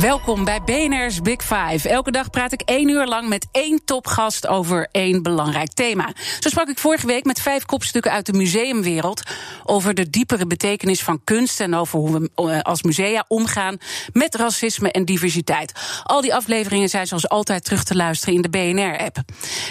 Welkom bij BNR's Big Five. Elke dag praat ik één uur lang met één topgast over één belangrijk thema. Zo sprak ik vorige week met vijf kopstukken uit de museumwereld over de diepere betekenis van kunst en over hoe we eh, als musea omgaan met racisme en diversiteit. Al die afleveringen zijn zoals altijd terug te luisteren in de BNR-app.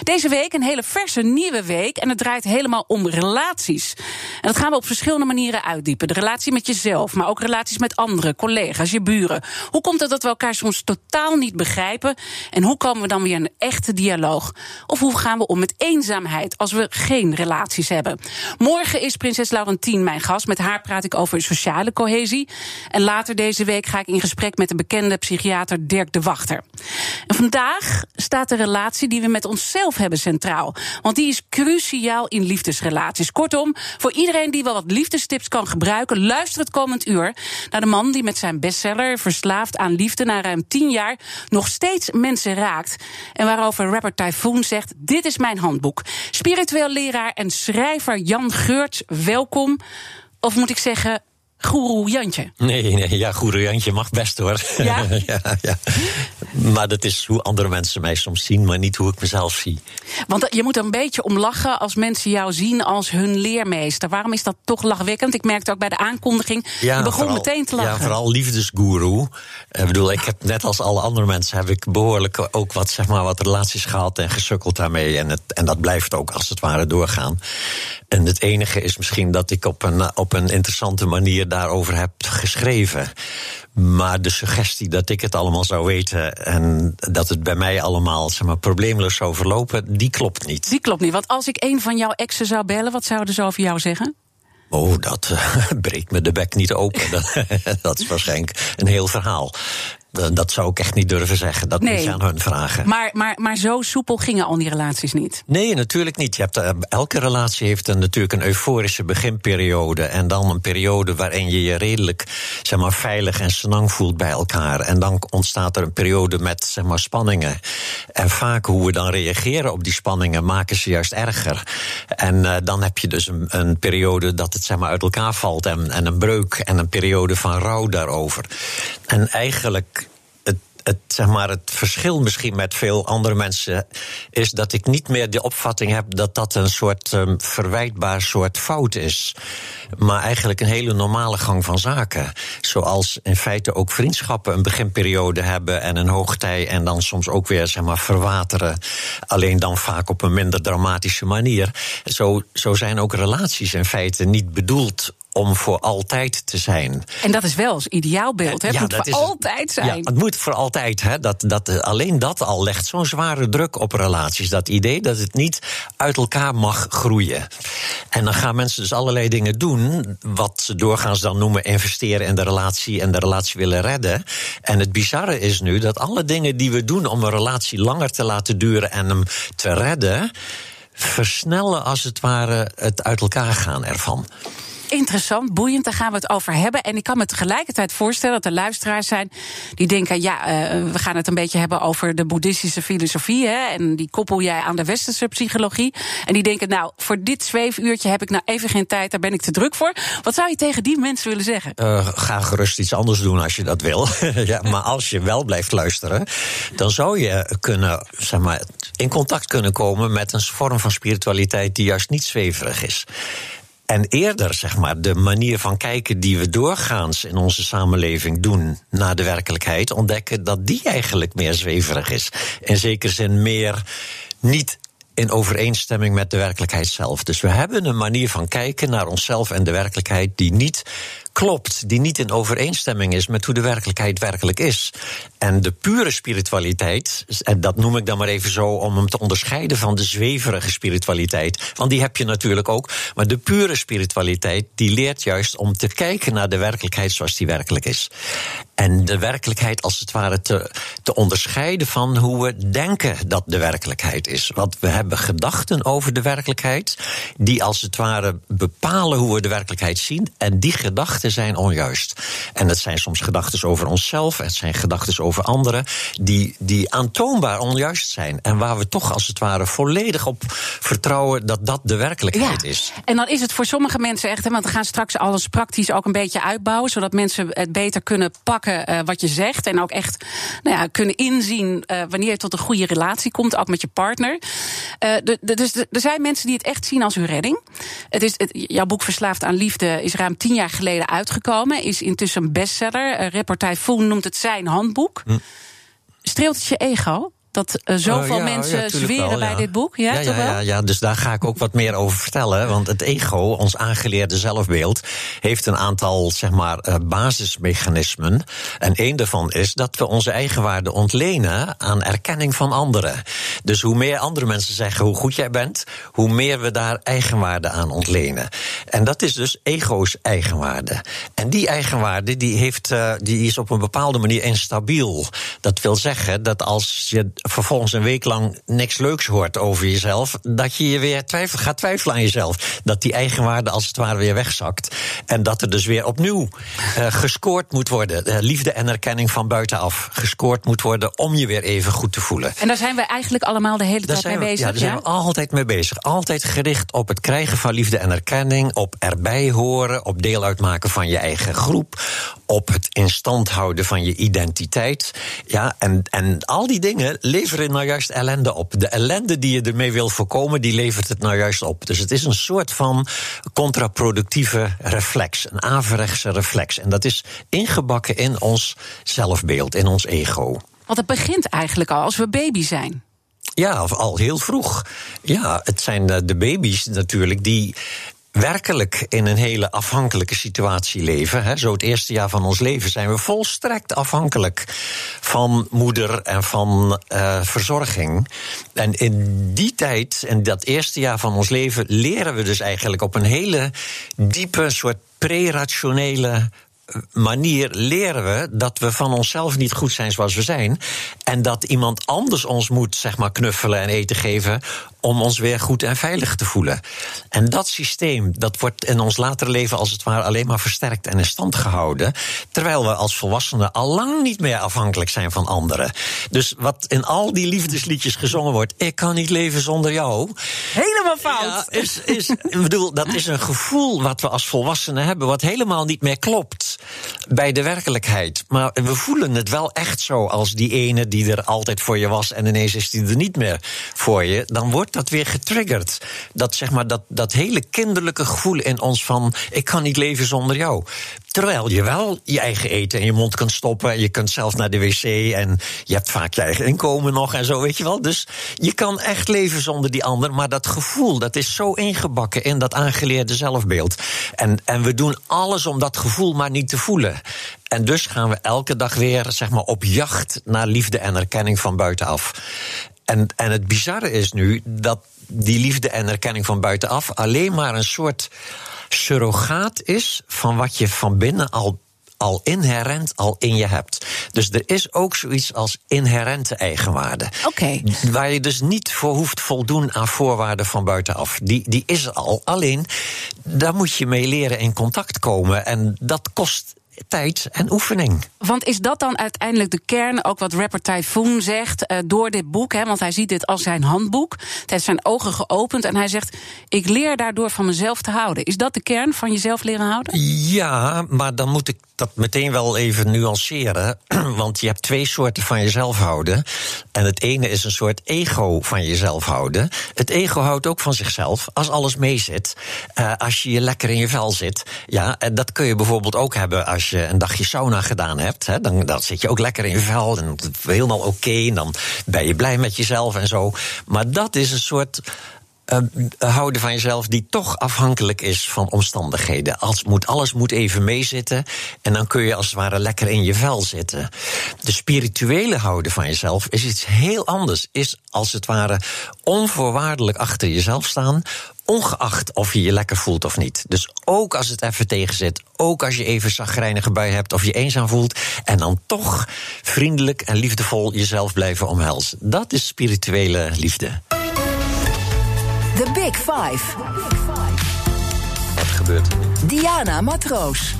Deze week een hele verse nieuwe week en het draait helemaal om relaties. En dat gaan we op verschillende manieren uitdiepen. De relatie met jezelf, maar ook relaties met anderen, collega's, je buren. Hoe komt het dat we elkaar soms totaal niet begrijpen? En hoe komen we dan weer in een echte dialoog? Of hoe gaan we om met eenzaamheid als we geen relaties hebben? Morgen is prinses Laurentien mijn gast. Met haar praat ik over sociale cohesie. En later deze week ga ik in gesprek met de bekende psychiater Dirk de Wachter. En vandaag staat de relatie die we met onszelf hebben centraal. Want die is cruciaal in liefdesrelaties. Kortom, voor iedereen die wel wat liefdestips kan gebruiken, luister het komend uur naar de man die met zijn bestseller Verslaafd aan Liefde na ruim tien jaar nog steeds mensen raakt. En waarover rapper Typhoon zegt: Dit is mijn handboek. Spiritueel leraar en schrijver Jan Geurts, welkom. Of moet ik zeggen, Goeroe Jantje. Nee, nee, ja, Goeroe Jantje mag best hoor. Ja? ja, ja? Maar dat is hoe andere mensen mij soms zien, maar niet hoe ik mezelf zie. Want je moet er een beetje om lachen als mensen jou zien als hun leermeester. Waarom is dat toch lachwekkend? Ik merkte ook bij de aankondiging, ja, je begon vooral, meteen te lachen. Ja, vooral liefdesgoeroe. Ik bedoel, ik heb net als alle andere mensen heb ik behoorlijk ook wat, zeg maar, wat relaties gehad en gesukkeld daarmee. En, het, en dat blijft ook als het ware doorgaan. En het enige is misschien dat ik op een, op een interessante manier daarover heb geschreven. Maar de suggestie dat ik het allemaal zou weten en dat het bij mij allemaal zeg maar, probleemloos zou verlopen, die klopt niet. Die klopt niet. Want als ik een van jouw exen zou bellen, wat zouden ze over jou zeggen? Oh, dat uh, breekt me de bek niet open. dat, dat is waarschijnlijk een heel verhaal. Dat zou ik echt niet durven zeggen. Dat nee. moet je aan hun vragen. Maar, maar, maar zo soepel gingen al die relaties niet? Nee, natuurlijk niet. Je hebt, uh, elke relatie heeft een, natuurlijk een euforische beginperiode. En dan een periode waarin je je redelijk zeg maar, veilig en senang voelt bij elkaar. En dan ontstaat er een periode met zeg maar, spanningen. En vaak hoe we dan reageren op die spanningen maken ze juist erger. En uh, dan heb je dus een, een, periode dat het zeg maar, uit elkaar valt. En, en een breuk en een periode van rouw daarover. En eigenlijk het, zeg maar, het verschil misschien met veel andere mensen is dat ik niet meer de opvatting heb dat dat een soort um, verwijtbaar soort fout is. Maar eigenlijk een hele normale gang van zaken. Zoals in feite ook vriendschappen een beginperiode hebben en een hoogtij en dan soms ook weer zeg maar, verwateren. Alleen dan vaak op een minder dramatische manier. Zo, zo zijn ook relaties in feite niet bedoeld om voor altijd te zijn. En dat is wel als ideaalbeeld, hè? Het ja, moet voor altijd zijn. Ja, het moet voor altijd. Hè? Dat, dat, alleen dat al legt zo'n zware druk op relaties. Dat idee dat het niet uit elkaar mag groeien. En dan gaan mensen dus allerlei dingen doen... wat ze doorgaans dan noemen investeren in de relatie... en de relatie willen redden. En het bizarre is nu dat alle dingen die we doen... om een relatie langer te laten duren en hem te redden... versnellen als het ware het uit elkaar gaan ervan. Interessant, boeiend, daar gaan we het over hebben. En ik kan me tegelijkertijd voorstellen dat er luisteraars zijn die denken: ja, uh, we gaan het een beetje hebben over de boeddhistische filosofie. Hè, en die koppel jij aan de westerse psychologie. En die denken: nou, voor dit zweefuurtje heb ik nou even geen tijd, daar ben ik te druk voor. Wat zou je tegen die mensen willen zeggen? Uh, ga gerust iets anders doen als je dat wil. ja, maar als je wel blijft luisteren, dan zou je kunnen, zeg maar, in contact kunnen komen met een vorm van spiritualiteit die juist niet zweverig is. En eerder, zeg maar, de manier van kijken die we doorgaans in onze samenleving doen naar de werkelijkheid, ontdekken dat die eigenlijk meer zweverig is. In zekere zin meer niet in overeenstemming met de werkelijkheid zelf. Dus we hebben een manier van kijken naar onszelf en de werkelijkheid die niet klopt, die niet in overeenstemming is met hoe de werkelijkheid werkelijk is. En de pure spiritualiteit, en dat noem ik dan maar even zo om hem te onderscheiden van de zweverige spiritualiteit, want die heb je natuurlijk ook, maar de pure spiritualiteit die leert juist om te kijken naar de werkelijkheid zoals die werkelijk is. En de werkelijkheid als het ware te, te onderscheiden van hoe we denken dat de werkelijkheid is. Want we hebben gedachten over de werkelijkheid, die als het ware bepalen hoe we de werkelijkheid zien. En die gedachten zijn onjuist. En het zijn soms gedachten over onszelf, het zijn gedachten over anderen, die, die aantoonbaar onjuist zijn. En waar we toch als het ware volledig op vertrouwen dat dat de werkelijkheid Ja. is. En dan is het voor sommige mensen echt, hè, want we gaan straks alles praktisch ook een beetje uitbouwen, zodat mensen het beter kunnen pakken eh, wat je zegt. En ook echt nou ja, kunnen inzien eh, wanneer je tot een goede relatie komt, ook met je partner. Eh, de- de- dus er zijn mensen die het echt zien als hun redding. Het is, het, jouw boek Verslaafd aan Liefde is ruim tien jaar geleden uitgekomen, is intussen een bestseller. Eh, Reportij Foon noemt het zijn handboek. Streelt het je ego? Dat eh, zoveel Oh, ja, mensen ja, zweren wel, bij ja. dit boek? Ja, toch wel? ja, ja, dus daar ga ik ook wat meer over vertellen. Want het ego, ons aangeleerde zelfbeeld, heeft een aantal zeg maar, eh, basismechanismen. En één daarvan is dat we onze eigenwaarde ontlenen aan erkenning van anderen. Dus hoe meer andere mensen zeggen hoe goed jij bent, hoe meer we daar eigenwaarde aan ontlenen. En dat is dus ego's eigenwaarde. En die eigenwaarde die heeft, eh, die is op een bepaalde manier instabiel. Dat wil zeggen dat als je vervolgens een week lang niks leuks hoort over jezelf, dat je je weer twijfel, gaat twijfelen aan jezelf. Dat die eigenwaarde als het ware weer wegzakt. En dat er dus weer opnieuw eh, gescoord moet worden. Eh, liefde en erkenning van buitenaf. Gescoord moet worden om je weer even goed te voelen. En daar zijn we eigenlijk allemaal de hele Daar tijd mee we, bezig. ja, daar zijn we altijd mee bezig. Altijd gericht op het krijgen van liefde en erkenning, op erbij horen, op deel uitmaken van je eigen groep, op het in stand houden van je identiteit. Ja, en, en al die dingen leveren nou juist ellende op. De ellende die je ermee wil voorkomen, die levert het nou juist op. Dus het is een soort van contraproductieve reflex, een averechtse reflex. En dat is ingebakken in ons zelfbeeld, in ons ego. Want het begint eigenlijk al als we baby zijn. Ja, al heel vroeg. Ja, het zijn eh, de baby's natuurlijk die werkelijk in een hele afhankelijke situatie leven. Hè. Zo het eerste jaar van ons leven zijn we volstrekt afhankelijk van moeder en van eh, verzorging. En in die tijd, in dat eerste jaar van ons leven, leren we dus eigenlijk op een hele diepe soort pre-rationele manier leren we dat we van onszelf niet goed zijn zoals we zijn. En dat iemand anders ons moet, zeg maar, knuffelen en eten geven. om ons weer goed en veilig te voelen. En dat systeem, dat wordt in ons latere leven als het ware alleen maar versterkt en in stand gehouden. Terwijl we als volwassenen al lang niet meer afhankelijk zijn van anderen. Dus wat in al die liefdesliedjes gezongen wordt: Ik kan niet leven zonder jou. Helemaal fout. Ja, is, is, ik bedoel, dat is een gevoel wat we als volwassenen hebben, wat helemaal niet meer klopt bij de werkelijkheid. Maar we voelen het wel echt zo als die ene die er altijd voor je was en ineens is die er niet meer voor je. Dan wordt dat weer getriggerd. Dat, zeg maar, dat, dat hele kinderlijke gevoel in ons van: ik kan niet leven zonder jou. Terwijl je wel je eigen eten in je mond kunt stoppen. Je kunt zelfs naar de wc en je hebt vaak je eigen inkomen nog en zo, weet je wel. Dus je kan echt leven zonder die ander. Maar dat gevoel, dat is zo ingebakken in dat aangeleerde zelfbeeld. En, en we doen alles om dat gevoel maar niet te voelen. En dus gaan we elke dag weer zeg maar, op jacht naar liefde en erkenning van buitenaf. En, en het bizarre is nu dat die liefde en erkenning van buitenaf alleen maar een soort surrogaat is van wat je van binnen al al inherent al in je hebt. Dus er is ook zoiets als inherente eigenwaarde. Waar je dus niet voor hoeft voldoen aan voorwaarden van buitenaf. Die, die is er al. Alleen, daar moet je mee leren in contact komen. En dat kost tijd en oefening. Want is dat dan uiteindelijk de kern, ook wat rapper Typhoon zegt, uh, door dit boek? Hè, want hij ziet dit als zijn handboek. Het heeft zijn ogen geopend en hij zegt: Ik leer daardoor van mezelf te houden. Is dat de kern van jezelf leren houden? Ja, maar dan moet ik dat meteen wel even nuanceren. Want je hebt twee soorten van jezelf houden. En het ene is een soort ego van jezelf houden. Het ego houdt ook van zichzelf als alles meezit. Uh, als je je lekker in je vel zit. Ja, en dat kun je bijvoorbeeld ook hebben als je een dagje sauna gedaan hebt. Hè, dan, zit je ook lekker in je vel en helemaal oké. en dan ben je blij met jezelf en zo. Maar dat is een soort uh, houden van jezelf die toch afhankelijk is van omstandigheden. Als moet, alles moet even meezitten en dan kun je als het ware lekker in je vel zitten. De spirituele houden van jezelf is iets heel anders. Is als het ware onvoorwaardelijk achter jezelf staan, ongeacht of je je lekker voelt of niet. Dus ook als het even tegenzit, ook als je even zagrijnige bui hebt of je eenzaam voelt, en dan toch vriendelijk en liefdevol jezelf blijven omhelzen. Dat is spirituele liefde. The Big Five. Wat gebeurt er? Diana Matroos.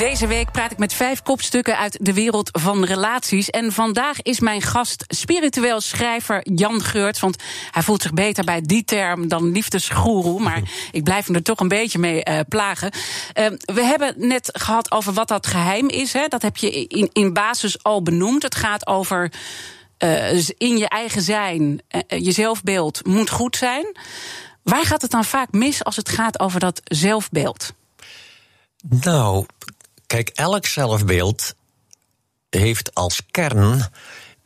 Deze week praat ik met vijf kopstukken uit de wereld van relaties. En vandaag is mijn gast spiritueel schrijver Jan Geurt. Want hij voelt zich beter bij die term dan liefdesgoeroe. Maar ik blijf hem er toch een beetje mee uh, plagen. Uh, we hebben net gehad over wat dat geheim is. Hè. Dat heb je in, in basis al benoemd. Het gaat over uh, in je eigen zijn, uh, je zelfbeeld moet goed zijn. Waar gaat het dan vaak mis als het gaat over dat zelfbeeld? Nou, kijk, elk zelfbeeld heeft als kern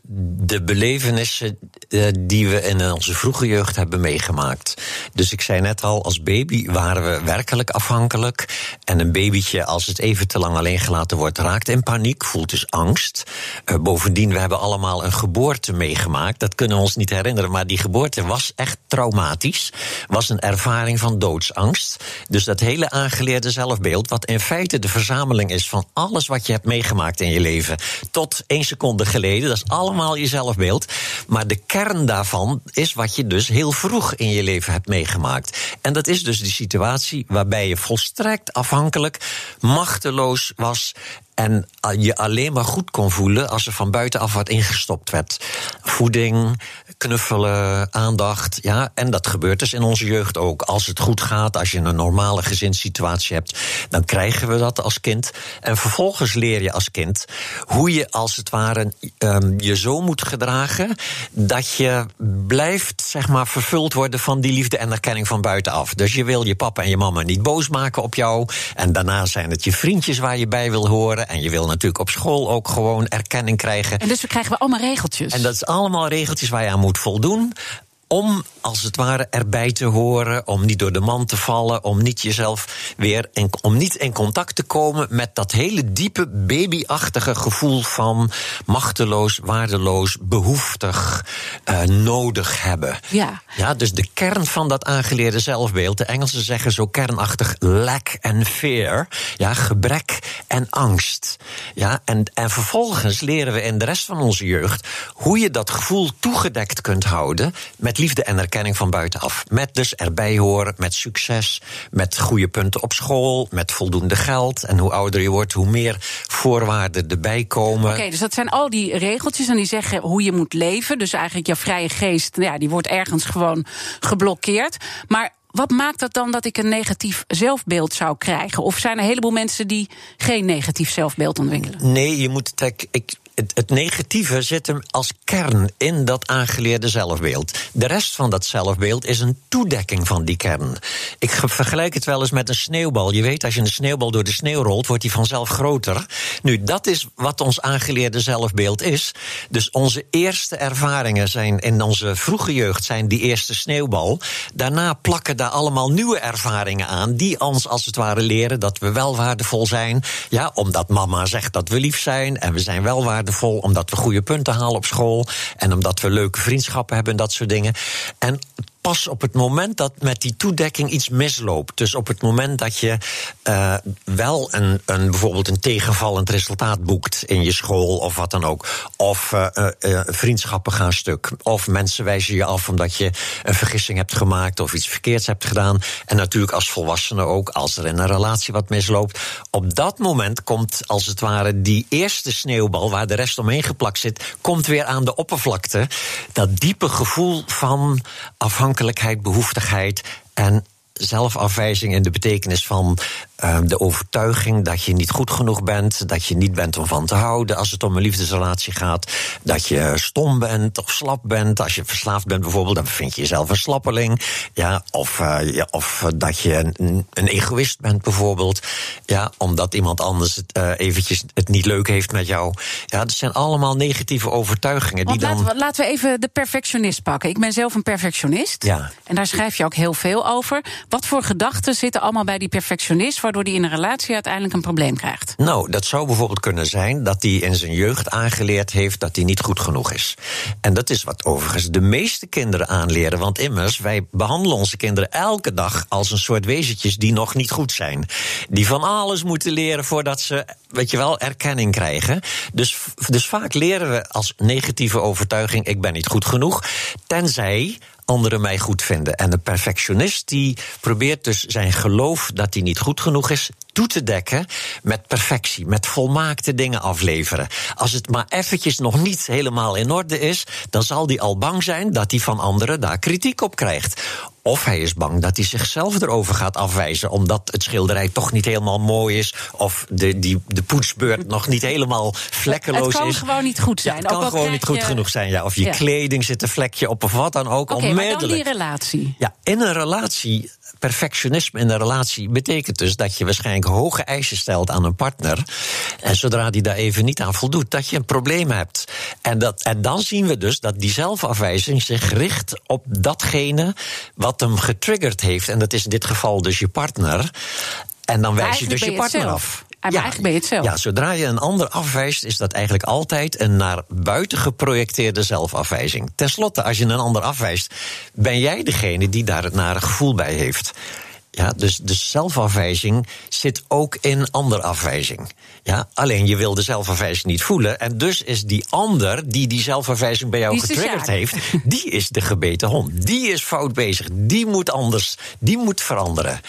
de belevenissen uh, die we in onze vroege jeugd hebben meegemaakt. Dus ik zei net al, als baby waren we werkelijk afhankelijk. En een babytje, als het even te lang alleen gelaten wordt, raakt in paniek, voelt dus angst. Uh, bovendien, we hebben allemaal een geboorte meegemaakt. Dat kunnen we ons niet herinneren, maar die geboorte was echt traumatisch. Was een ervaring van doodsangst. Dus dat hele aangeleerde zelfbeeld, wat in feite de verzameling is van alles wat je hebt meegemaakt in je leven, tot één seconde geleden, dat is allemaal allemaal je zelfbeeld. Maar de kern daarvan is wat je dus heel vroeg in je leven hebt meegemaakt. En dat is dus die situatie waarbij je volstrekt afhankelijk, machteloos was en je alleen maar goed kon voelen als er van buitenaf wat ingestopt werd. Voeding, knuffelen, aandacht. Ja, en dat gebeurt dus in onze jeugd ook. Als het goed gaat, als je een normale gezinssituatie hebt, dan krijgen we dat als kind. En vervolgens leer je als kind hoe je als het ware um, je zo moet gedragen dat je blijft, zeg maar, vervuld worden van die liefde en erkenning van buitenaf. Dus je wil je papa en je mama niet boos maken op jou. En daarna zijn het je vriendjes waar je bij wil horen. En je wil natuurlijk op school ook gewoon erkenning krijgen. En dus we krijgen we allemaal regeltjes. En dat is allemaal regeltjes waar je aan moet voldoen om als het ware erbij te horen, om niet door de man te vallen, om niet jezelf weer om niet in contact te komen met dat hele diepe babyachtige gevoel van machteloos, waardeloos, behoeftig, uh, nodig hebben. Ja. ja, dus de kern van dat aangeleerde zelfbeeld, de Engelsen zeggen zo kernachtig lack and fear, ja, gebrek en angst. Ja, en, en vervolgens leren we in de rest van onze jeugd hoe je dat gevoel toegedekt kunt houden met liefde en erkenning van buitenaf. Met dus erbij horen, met succes, met goede punten op school, met voldoende geld. En hoe ouder je wordt, hoe meer voorwaarden erbij komen. Oké, okay, dus dat zijn al die regeltjes en die zeggen hoe je moet leven. Dus eigenlijk je vrije geest, ja, die wordt ergens gewoon geblokkeerd. Maar wat maakt dat dan dat ik een negatief zelfbeeld zou krijgen? Of zijn er een heleboel mensen die geen negatief zelfbeeld ontwikkelen? Nee, je moet. Ik, het, negatieve zit hem als kern in dat aangeleerde zelfbeeld. De rest van dat zelfbeeld is een toedekking van die kern. Ik vergelijk het wel eens met een sneeuwbal. Je weet, als je een sneeuwbal door de sneeuw rolt, wordt die vanzelf groter. Nu, dat is wat ons aangeleerde zelfbeeld is. Dus onze eerste ervaringen zijn in onze vroege jeugd zijn die eerste sneeuwbal. Daarna plakken daar allemaal nieuwe ervaringen aan, die ons als het ware leren dat we wel waardevol zijn. Ja, omdat mama zegt dat we lief zijn en we zijn wel waardevol waardevol omdat we goede punten halen op school en omdat we leuke vriendschappen hebben en dat soort dingen. En pas op het moment dat met die toedekking iets misloopt. Dus op het moment dat je uh, wel een, een, bijvoorbeeld een tegenvallend resultaat boekt in je school of wat dan ook. Of uh, uh, vriendschappen gaan stuk. Of mensen wijzen je af omdat je een vergissing hebt gemaakt of iets verkeerds hebt gedaan. En natuurlijk als volwassene ook, als er in een relatie wat misloopt. Op dat moment komt als het ware die eerste sneeuwbal waar de rest omheen geplakt zit, komt weer aan de oppervlakte. Dat diepe gevoel van afhankelijkheid afhankelijkheid, behoeftigheid en zelfafwijzing in de betekenis van Ehm, de overtuiging dat je niet goed genoeg bent, dat je niet bent om van te houden als het om een liefdesrelatie gaat, dat je stom bent of slap bent. Als je verslaafd bent bijvoorbeeld, dan vind je jezelf een slappeling. Ja, of, uh, ja, of dat je een, een, egoïst bent bijvoorbeeld. Ja, omdat iemand anders het, uh, eventjes het niet leuk heeft met jou. Ja, dat zijn allemaal negatieve overtuigingen. Want die dan... laten, we, laten we even de perfectionist pakken. Ik ben zelf een perfectionist. Ja. En daar schrijf je ook heel veel over. Wat voor gedachten zitten allemaal bij die perfectionist, waardoor die in een relatie uiteindelijk een probleem krijgt? Nou, dat zou bijvoorbeeld kunnen zijn dat hij in zijn jeugd aangeleerd heeft dat hij niet goed genoeg is. En dat is wat overigens de meeste kinderen aanleren. Want immers, wij behandelen onze kinderen elke dag als een soort wezentjes die nog niet goed zijn. Die van alles moeten leren voordat ze, weet je wel, erkenning krijgen. Dus, dus vaak leren we als negatieve overtuiging: ik ben niet goed genoeg. Tenzij anderen mij goed vinden. En de perfectionist die probeert dus zijn geloof dat hij niet goed genoeg is toe te dekken met perfectie, met volmaakte dingen afleveren. Als het maar eventjes nog niet helemaal in orde is, dan zal hij al bang zijn dat hij van anderen daar kritiek op krijgt. Of hij is bang dat hij zichzelf erover gaat afwijzen, omdat het schilderij toch niet helemaal mooi is, of de, die, de poetsbeurt nog niet helemaal vlekkeloos is. Het kan is. gewoon niet goed zijn. Ja, het kan gewoon niet goed je... genoeg zijn, ja. Of je ja. kleding zit een vlekje op, of wat dan ook. Oké, onmiddellijk. maar dan die relatie. Ja, in een relatie perfectionisme in een relatie betekent dus dat je waarschijnlijk hoge eisen stelt aan een partner. En zodra die daar even niet aan voldoet, dat je een probleem hebt. En, dat, en dan zien we dus dat die zelfafwijzing zich richt op datgene wat hem getriggerd heeft. En dat is in dit geval dus je partner. En dan wijs je dus je partner af. Maar eigenlijk ben je het zelf. Ja, zodra je een ander afwijst, is dat eigenlijk altijd een naar buiten geprojecteerde zelfafwijzing. Ten slotte, als je een ander afwijst, ben jij degene die daar het nare gevoel bij heeft. Ja, dus de zelfafwijzing zit ook in anderafwijzing. Ja, alleen je wil de zelfafwijzing niet voelen. En dus is die ander die die zelfafwijzing bij jou getriggerd heeft, die is de gebeten hond. Die is fout bezig. Die moet anders. Die moet veranderen.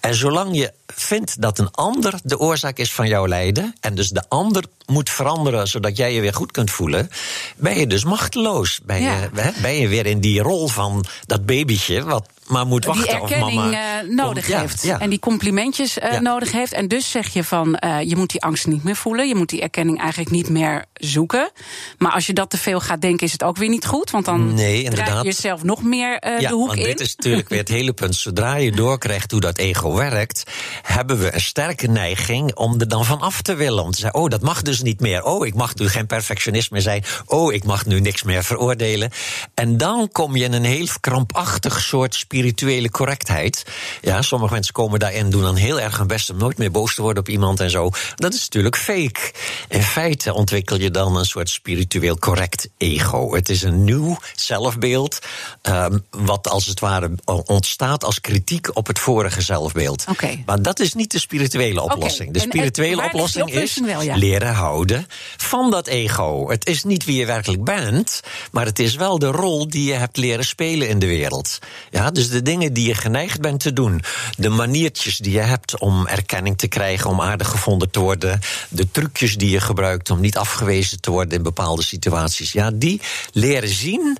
En zolang je vindt dat een ander de oorzaak is van jouw lijden, en dus de ander moet veranderen zodat jij je weer goed kunt voelen, ben je dus machteloos. Ben, Ja. je, ben je weer in die rol van dat babytje wat maar moet wachten die of erkenning mama eh, nodig komt. Heeft. ja. En die complimentjes eh, nodig heeft. En dus zeg je van, eh, je moet die angst niet meer voelen. Je moet die erkenning eigenlijk niet meer zoeken. Maar als je dat te veel gaat denken, is het ook weer niet goed. Want dan Nee, draai je jezelf nog meer Ja, de hoek want in. dit is natuurlijk weer het hele punt. Zodra je doorkrijgt hoe dat ego werkt, hebben we een sterke neiging om er dan van af te willen. Om te zeggen, oh, dat mag dus niet meer. Oh, ik mag nu geen perfectionist meer zijn. Oh, ik mag nu niks meer veroordelen. En dan kom je in een heel krampachtig soort spirituele correctheid. Ja, sommige mensen komen daarin, doen dan heel erg hun best om nooit meer boos te worden op iemand en zo. Dat is natuurlijk fake. In feite ontwikkel je dan een soort spiritueel correct ego. Het is een nieuw zelfbeeld, ehm, wat als het ware ontstaat als kritiek op het vorige zelfbeeld. Maar dat is niet de spirituele oplossing. De En- en spirituele oplossing is oplossing wel, ja? leren houden van dat ego. Het is niet wie je werkelijk bent, maar het is wel de rol die je hebt leren spelen in de wereld. Ja, dus de dingen die je geneigd bent te doen, de maniertjes die je hebt om erkenning te krijgen, om aardig gevonden te worden, de trucjes die je gebruikt om niet afgewezen te worden in bepaalde situaties, ja, die leren zien.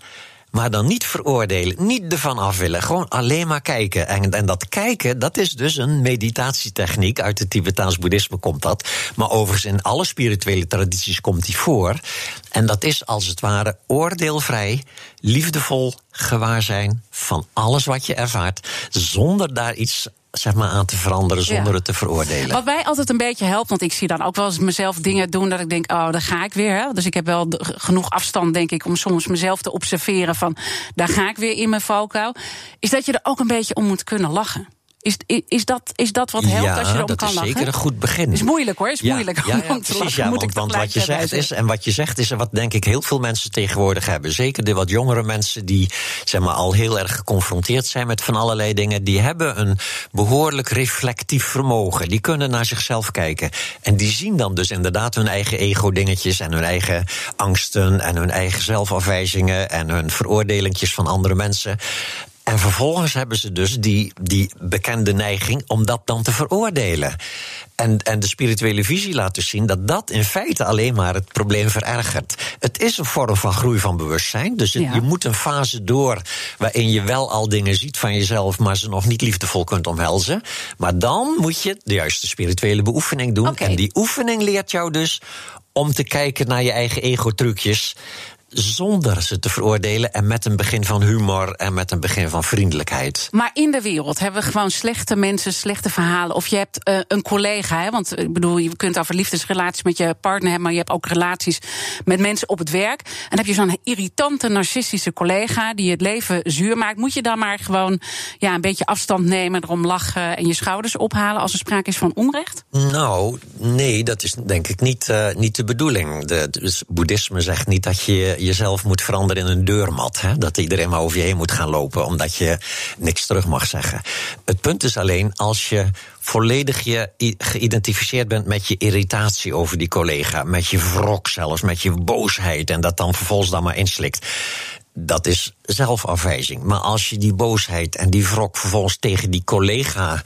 Maar dan niet veroordelen, niet ervan af willen. Gewoon alleen maar kijken. En, en dat kijken, dat is dus een meditatietechniek. Uit het Tibetaans boeddhisme komt dat. Maar overigens in alle spirituele tradities komt die voor. En dat is als het ware oordeelvrij, liefdevol gewaarzijn van alles wat je ervaart. Zonder daar iets zeg maar, aan te veranderen, zonder Ja. het te veroordelen. Wat mij altijd een beetje helpt, want ik zie dan ook wel eens mezelf dingen doen dat ik denk, oh, daar ga ik weer. Hè? Dus ik heb wel genoeg afstand, denk ik, om soms mezelf te observeren van, daar ga ik weer in mijn valkuil. Is dat je er ook een beetje om moet kunnen lachen. Is, is, is dat, is dat wat helpt ja, als je erom dat kan is lachen? zeker een goed begin. Is moeilijk hoor, is Ja, moeilijk ja, om te precies, lachen. moet want, want wat je zegt is, en wat je zegt is, wat denk ik heel veel mensen tegenwoordig hebben, zeker de wat jongere mensen die zeg maar, al heel erg geconfronteerd zijn met van allerlei dingen, die hebben een behoorlijk reflectief vermogen. Die kunnen naar zichzelf kijken. En die zien dan dus inderdaad hun eigen ego-dingetjes en hun eigen angsten en hun eigen zelfafwijzingen en hun veroordelingjes van andere mensen. En vervolgens hebben ze dus die, die bekende neiging om dat dan te veroordelen. En, en de spirituele visie laat dus zien dat dat in feite alleen maar het probleem verergert. Het is een vorm van groei van bewustzijn. Dus je moet een fase door waarin je wel al dingen ziet van jezelf, maar ze nog niet liefdevol kunt omhelzen. Maar dan moet je de juiste spirituele beoefening doen. En die oefening leert jou dus om te kijken naar je eigen ego-trucjes zonder ze te veroordelen en met een begin van humor en met een begin van vriendelijkheid. Maar in de wereld hebben we gewoon slechte mensen, slechte verhalen. Of je hebt uh, een collega, hè, want ik bedoel, je kunt over liefdesrelaties met je partner hebben, maar je hebt ook relaties met mensen op het werk. En dan heb je zo'n irritante, narcistische collega die het leven zuur maakt. Moet je dan maar gewoon ja, een beetje afstand nemen, erom lachen en je schouders ophalen als er sprake is van onrecht? Nou, nee, dat is denk ik niet, uh, niet de bedoeling. De, dus boeddhisme zegt niet dat je jezelf moet veranderen in een deurmat. Hè? Dat iedereen maar over je heen moet gaan lopen omdat je niks terug mag zeggen. Het punt is alleen als je volledig je geïdentificeerd bent met je irritatie over die collega, met je wrok zelfs, met je boosheid en dat dan vervolgens dan maar inslikt. Dat is zelfafwijzing. Maar als je die boosheid en die wrok vervolgens tegen die collega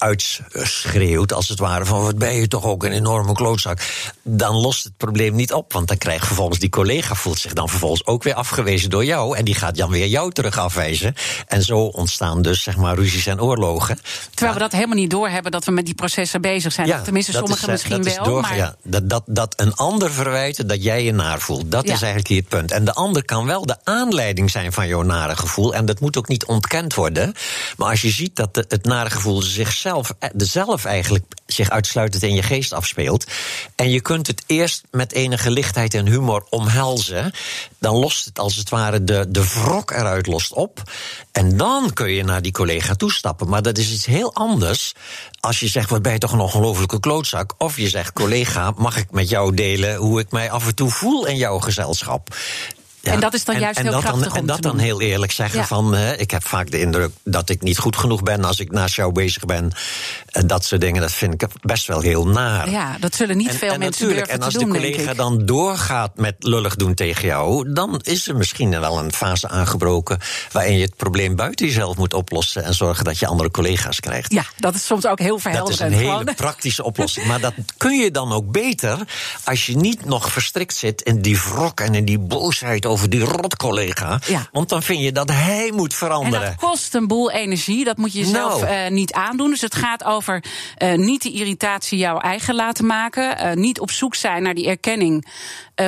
uitschreeuwt, als het ware, van wat ben je toch ook een enorme klootzak, dan lost het probleem niet op. Want dan krijgt vervolgens die collega voelt zich dan vervolgens ook weer afgewezen door jou. En die gaat dan weer jou terug afwijzen. En zo ontstaan dus zeg maar ruzies en oorlogen. Terwijl we dat helemaal niet doorhebben dat we met die processen bezig zijn. Ja, Tenminste, sommigen eh, misschien wel. Door, maar... ja, dat, dat, dat een ander verwijten dat jij je naar voelt. Dat is eigenlijk hier het punt. En de ander kan wel de aanleiding zijn van jouw nare gevoel. En dat moet ook niet ontkend worden. Maar als je ziet dat het nare gevoel zichzelf zelf, zelf eigenlijk zich uitsluitend in je geest afspeelt. En je kunt het eerst met enige lichtheid en humor omhelzen. Dan lost het als het ware de, de wrok eruit lost op. En dan kun je naar die collega toestappen. Maar dat is iets heel anders als je zegt: Wat ben je toch een ongelofelijke klootzak? Of je zegt: Collega, mag ik met jou delen hoe ik mij af en toe voel in jouw gezelschap? En dat is dan juist heel krachtig dan, En dat dan heel eerlijk zeggen van... ik heb vaak de indruk dat ik niet goed genoeg ben... als ik naast jou bezig ben. En dat soort dingen, dat vind ik best wel heel naar. Ja, dat zullen niet veel mensen durven En als de collega dan doorgaat met lullig doen tegen jou... dan is er misschien wel een fase aangebroken... waarin je het probleem buiten jezelf moet oplossen... en zorgen dat je andere collega's krijgt. Ja, dat is soms ook heel verhelderend. Dat is een hele praktische oplossing. Maar dat kun je dan ook beter... als je niet nog verstrikt zit in die wrok en in die boosheid over die rotcollega. Ja. Want dan vind je dat hij moet veranderen. En dat kost een boel energie. Dat moet je zelf nou. uh, niet aandoen. Dus het gaat over uh, niet de irritatie jouw eigen laten maken. Uh, niet op zoek zijn naar die erkenning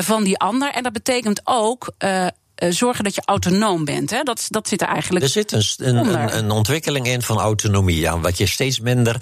van die ander. En dat betekent ook eh, zorgen dat je autonoom bent. Hè? Dat, dat zit er eigenlijk. Er zit een, een, een, ontwikkeling in van autonomie. Ja, wat je steeds minder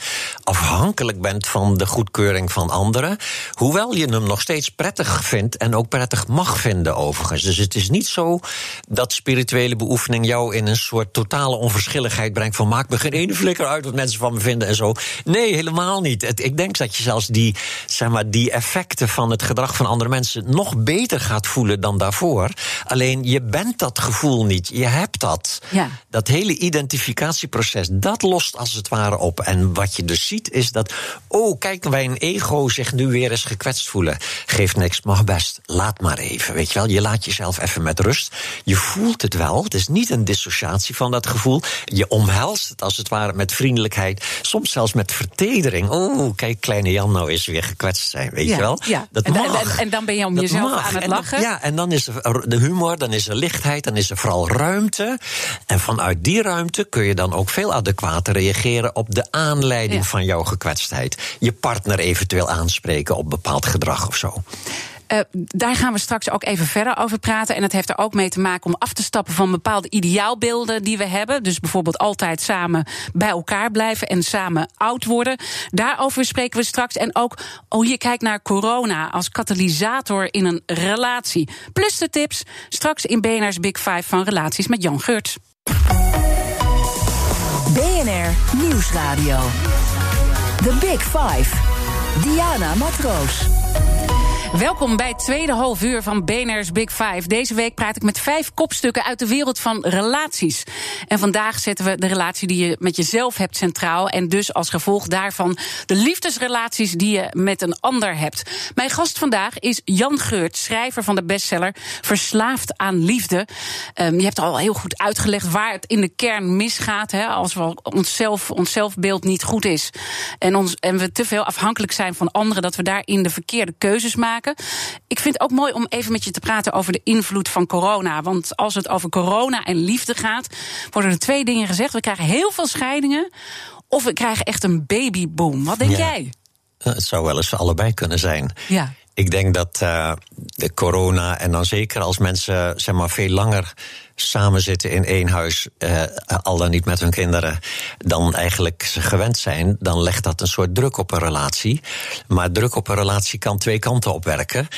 afhankelijk bent van de goedkeuring van anderen. Hoewel je hem nog steeds prettig vindt en ook prettig mag vinden, overigens. Dus het is niet zo dat spirituele beoefening jou in een soort totale onverschilligheid brengt. van maak me geen ene flikker uit wat mensen van me vinden en zo. Nee, helemaal niet. Het, ik denk dat je zelfs die, zeg maar, die effecten van het gedrag van andere mensen nog beter gaat voelen dan daarvoor. Alleen je bent dat gevoel niet. Je hebt dat. Ja. Dat hele identificatieproces, dat lost als het ware op. En wat je dus ziet is dat, oh, kijk, een ego zich nu weer eens gekwetst voelen. Geeft niks, mag best. Laat maar even, weet je wel. Je laat jezelf even met rust. Je voelt het wel. Het is niet een dissociatie van dat gevoel. Je omhelst het als het ware met vriendelijkheid. Soms zelfs met vertedering. Oh, kijk, kleine Jan nou is weer gekwetst zijn, weet je wel. Ja. Dat en, mag. En, en, dan ben je om jezelf aan het lachen. ja, en dan is de humor, dan is is er lichtheid, dan is er vooral ruimte. En vanuit die ruimte kun je dan ook veel adequater reageren op de aanleiding van jouw gekwetstheid. Je partner eventueel aanspreken op bepaald gedrag of zo. Uh, daar gaan we straks ook even verder over praten. En dat heeft er ook mee te maken om af te stappen van bepaalde ideaalbeelden die we hebben. Dus bijvoorbeeld altijd samen bij elkaar blijven en samen oud worden. Daarover spreken we straks. En ook hoe je kijkt naar corona als katalysator in een relatie. Plus de tips straks in BNR's Big Five van relaties met Jan Geurts. BNR Nieuwsradio. The Big Five. Diana Matroos. Welkom bij het tweede half uur van BNR's Big Five. Deze week praat ik met vijf kopstukken uit de wereld van relaties. En vandaag zetten we de relatie die je met jezelf hebt centraal. En dus als gevolg daarvan de liefdesrelaties die je met een ander hebt. Mijn gast vandaag is Jan Geurt, schrijver van de bestseller Verslaafd aan Liefde. Um, je hebt al heel goed uitgelegd waar het in de kern misgaat. Hè, als we onszelf, ons zelfbeeld niet goed is. En, ons, en we te veel afhankelijk zijn van anderen, dat we daarin de verkeerde keuzes maken. Ik vind het ook mooi om even met je te praten over de invloed van corona. Want als het over corona en liefde gaat, worden er twee dingen gezegd. We krijgen heel veel scheidingen. Of we krijgen echt een babyboom. Wat denk jij? Het zou wel eens allebei kunnen zijn. Ja. Ik denk dat uh, de corona, en dan zeker als mensen zeg maar, veel langer samen zitten in één huis, uh, al dan niet met hun kinderen, dan eigenlijk ze gewend zijn, dan legt dat een soort druk op een relatie. Maar druk op een relatie kan twee kanten op werken.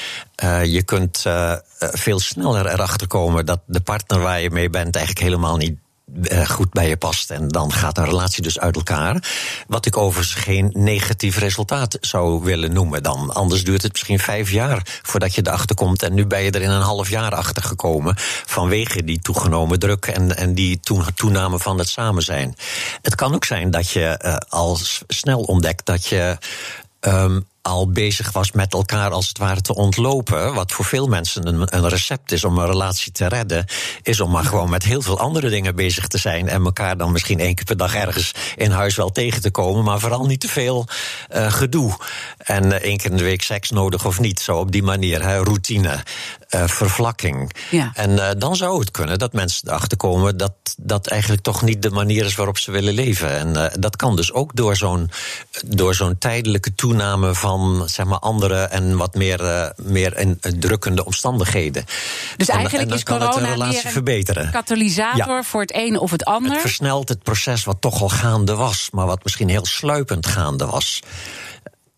Uh, je kunt uh, veel sneller erachter komen dat de partner waar je mee bent eigenlijk helemaal niet uh, goed bij je past. En dan gaat een relatie dus uit elkaar. Wat ik overigens geen negatief resultaat zou willen noemen dan. Anders duurt het misschien vijf jaar voordat je erachter komt. En nu ben je er in een half jaar achter gekomen. Vanwege die toegenomen druk en, en die toename van het samen zijn. Het kan ook zijn dat je uh, al snel ontdekt dat je. Um, al bezig was met elkaar als het ware te ontlopen. Wat voor veel mensen een, een, recept is om een relatie te redden. Is om maar gewoon met heel veel andere dingen bezig te zijn. En elkaar dan misschien één keer per dag ergens in huis wel tegen te komen. Maar vooral niet te veel uh, gedoe. En uh, één keer in de week seks nodig of niet. Zo op die manier, hè, routine. Uh, vervlakking. Ja. En dan zou het kunnen dat mensen erachter komen dat dat eigenlijk toch niet de manier is waarop ze willen leven. En dat kan dus ook door zo'n door zo'n tijdelijke toename van van zeg maar, andere en wat meer, uh, meer in, uh, drukkende omstandigheden. Dus en, eigenlijk en dan is kan corona het een relatie meer een verbeteren. katalysator Ja. voor het een of het ander. Het versnelt het proces wat toch al gaande was, maar wat misschien heel sluipend gaande was.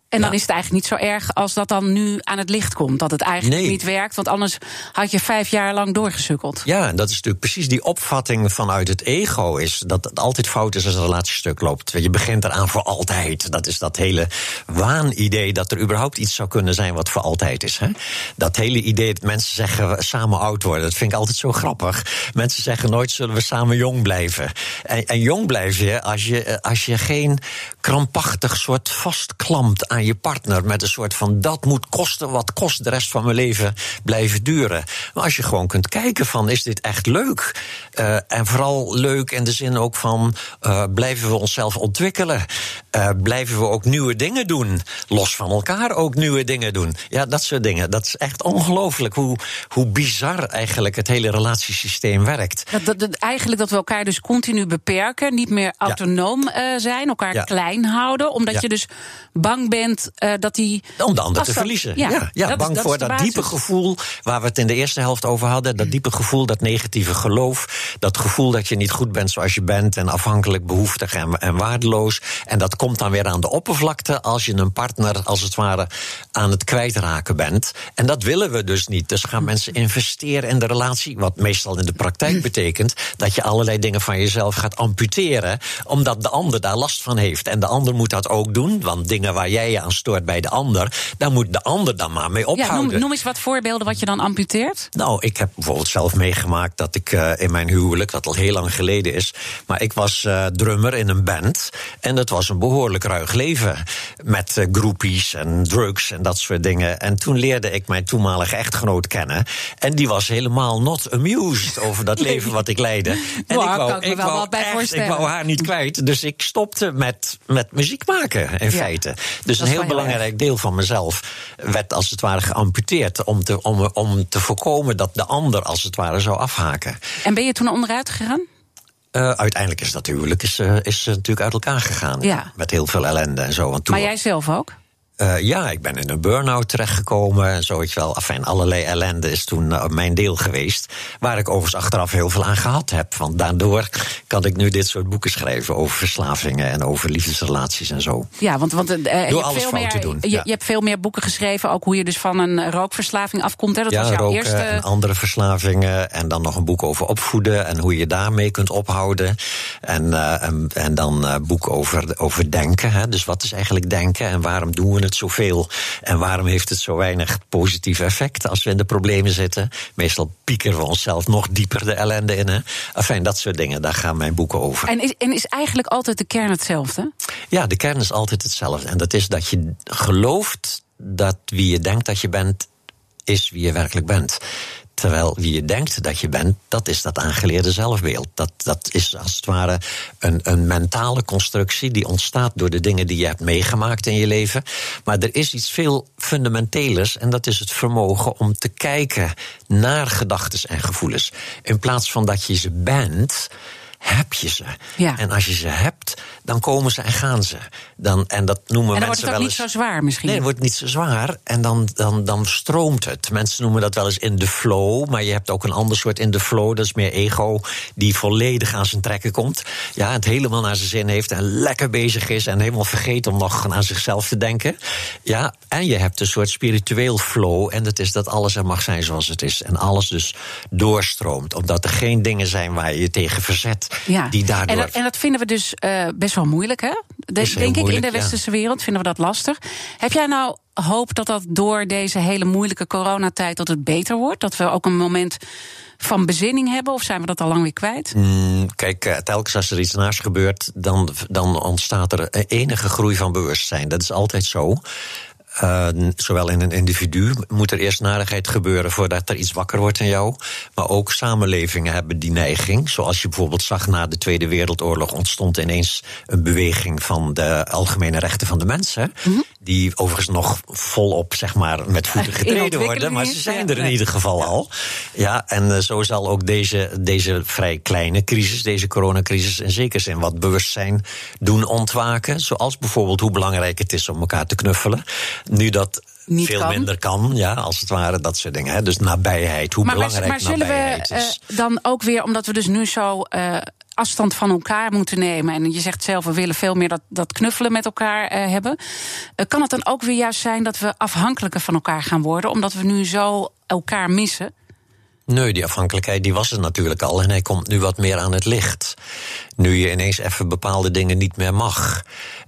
En dan Ja. is het eigenlijk niet zo erg als dat dan nu aan het licht komt. Dat het eigenlijk Nee. niet werkt, want anders had je vijf jaar lang doorgesukkeld. Ja, en dat is natuurlijk precies die opvatting vanuit het ego. Is dat het altijd fout is als een relatiestuk loopt. Je begint eraan voor altijd. Dat is dat hele waanidee dat er überhaupt iets zou kunnen zijn wat voor altijd is. Hè? Dat hele idee dat mensen zeggen samen oud worden. Dat vind ik altijd zo grappig. Mensen zeggen nooit zullen we samen jong blijven. En, en jong blijf je als, je eh, als je geen krampachtig soort vastklampt aan je partner. Met een soort van dat moet kosten wat kost de rest van mijn leven blijven duren. Maar als je gewoon kunt kijken van is dit echt leuk? Uh, en vooral leuk in de zin ook van uh, blijven we onszelf ontwikkelen? Uh, blijven we ook nieuwe dingen doen? Los van elkaar ook nieuwe dingen doen? Ja, dat soort dingen. Dat is echt ongelooflijk hoe, hoe bizar eigenlijk het hele relatiesysteem werkt. Dat, dat, dat- eigenlijk dat we elkaar dus continu beperken, niet meer autonoom eh, zijn, elkaar Ja. klein houden, omdat Ja. je dus bang bent eh, dat die. Om de ander te verliezen. ja, Ja, ja, dat is- bang dat voor dat diepe gevoel waar we het in de eerste helft over hadden. Dat diepe gevoel, dat negatieve geloof. Dat gevoel dat je niet goed bent zoals je bent. En afhankelijk, behoeftig en, en waardeloos. En dat komt dan weer aan de oppervlakte als je een partner als het ware aan het kwijtraken bent. En dat willen we dus niet. Dus gaan mensen investeren in de relatie. Wat meestal in de praktijk betekent dat je allerlei dingen van jezelf gaat amputeren. Omdat de ander daar last van heeft. En de ander moet dat ook doen. Want dingen waar jij je aan stoort bij de ander, daar moet de ander dan maar mee Ja, ophouden. noem, noem eens wat voorbeelden wat je dan amputeert. Nou, ik heb bijvoorbeeld zelf meegemaakt dat ik uh, in mijn huwelijk, dat al heel lang geleden is, maar ik was uh, drummer in een band. En dat was een behoorlijk ruig leven. Met uh, groepies en drugs en dat soort dingen. En toen leerde ik mijn toenmalige echtgenoot kennen. En die was helemaal not amused over dat leven wat ik leidde. En Wow, ik wou, ik wel wou wat bij echt, ik wou haar niet kwijt. Dus ik stopte met, met muziek maken, in Ja. feite. Dus een heel belangrijk deel van mezelf werd als het ware geamputeerd. Om te, om, om te voorkomen dat de ander als het ware zou afhaken. En ben je toen onderuit gegaan? Uh, uiteindelijk is dat huwelijk is, uh, is natuurlijk uit elkaar gegaan. Ja. Met heel veel ellende en zo. Want toen, Maar jij zelf ook? Uh, ja, ik ben in een burn-out terechtgekomen en zo, weet je wel. Enfin, allerlei ellende is toen uh, mijn deel geweest. Waar ik overigens achteraf heel veel aan gehad heb. Want daardoor kan ik nu dit soort boeken schrijven over verslavingen en over liefdesrelaties en zo. Ja, want, want uh, je, hebt alles veel meer, te doen, je, ja. je hebt veel meer boeken geschreven, ook hoe je dus van een rookverslaving afkomt. Hè? Dat ja, was jouw roken eerste. en andere verslavingen. En dan nog een boek over opvoeden en hoe je daarmee kunt ophouden. En, en, en dan uh, boek over, over denken. Hè? Dus wat is eigenlijk denken en waarom doen we het zoveel? En waarom heeft het zo weinig positief effect als we in de problemen zitten? Meestal piekeren we onszelf nog dieper de ellende in. Hè? Enfin, dat soort dingen, daar gaan mijn boeken over. En is, en is eigenlijk altijd de kern hetzelfde? Ja, de kern is altijd hetzelfde. En dat is dat je gelooft dat wie je denkt dat je bent, is wie je werkelijk bent. Terwijl wie je denkt dat je bent, dat is dat aangeleerde zelfbeeld. Dat, dat is als het ware een, een mentale constructie die ontstaat door de dingen die je hebt meegemaakt in je leven. Maar er is iets veel fundamentelers en dat is het vermogen om te kijken naar gedachten en gevoelens. In plaats van dat je ze bent heb je ze. Ja. En als je ze hebt, dan komen ze en gaan ze. Dan, en dat noemen En dan wordt het wel niet zo zwaar misschien. Nee, het wordt niet zo zwaar en dan, dan, dan stroomt het. Mensen noemen dat wel eens in de flow, maar je hebt ook een ander soort in de flow. Dat is meer ego die volledig aan zijn trekken komt. Ja, het helemaal naar zijn zin heeft en lekker bezig is en helemaal vergeet om nog aan zichzelf te denken. Ja, en je hebt een soort spiritueel flow en dat is dat alles er mag zijn zoals het is. En alles dus doorstroomt, omdat er geen dingen zijn waar je je tegen verzet. Ja. Die daardoor. en, dat, en dat vinden we dus eh, best wel moeilijk, hè? De- denk ik, in de ja. westerse wereld vinden we dat lastig. Heb jij nou hoop dat dat door deze hele moeilijke coronatijd dat het beter wordt? Dat we ook een moment van bezinning hebben? Of zijn we dat al lang weer kwijt? Mm, Kijk, eh, telkens als er iets naars gebeurt, dan, dan ontstaat er enige groei van bewustzijn. Dat is altijd zo. Eh, zowel in een individu moet er eerst narigheid gebeuren voordat er iets wakker wordt in jou. Maar ook samenlevingen hebben die neiging. Zoals je bijvoorbeeld zag na de Tweede Wereldoorlog ontstond ineens een beweging van de algemene rechten van de mensen. Die overigens nog volop, zeg maar, met voeten getreden worden. Maar ze zijn er in ieder geval al. Ja, en eh, zo zal ook deze, deze vrij kleine crisis, deze coronacrisis, in zekere zin wat bewustzijn doen ontwaken. Zoals bijvoorbeeld hoe belangrijk het is om elkaar te knuffelen. Nu dat Niet veel kan. minder kan, ja, als het ware, dat soort dingen. Hè. Dus nabijheid, hoe Maar, maar, belangrijk maar zullen we nabijheid eh, is. dan ook weer, omdat we dus nu zo eh, afstand van elkaar moeten nemen. En je zegt zelf, we willen veel meer dat, dat knuffelen met elkaar eh, hebben. Kan het dan ook weer juist zijn dat we afhankelijker van elkaar gaan worden, omdat we nu zo elkaar missen? Nee, die afhankelijkheid die was er natuurlijk al en hij komt nu wat meer aan het licht. Nu je ineens even bepaalde dingen niet meer mag.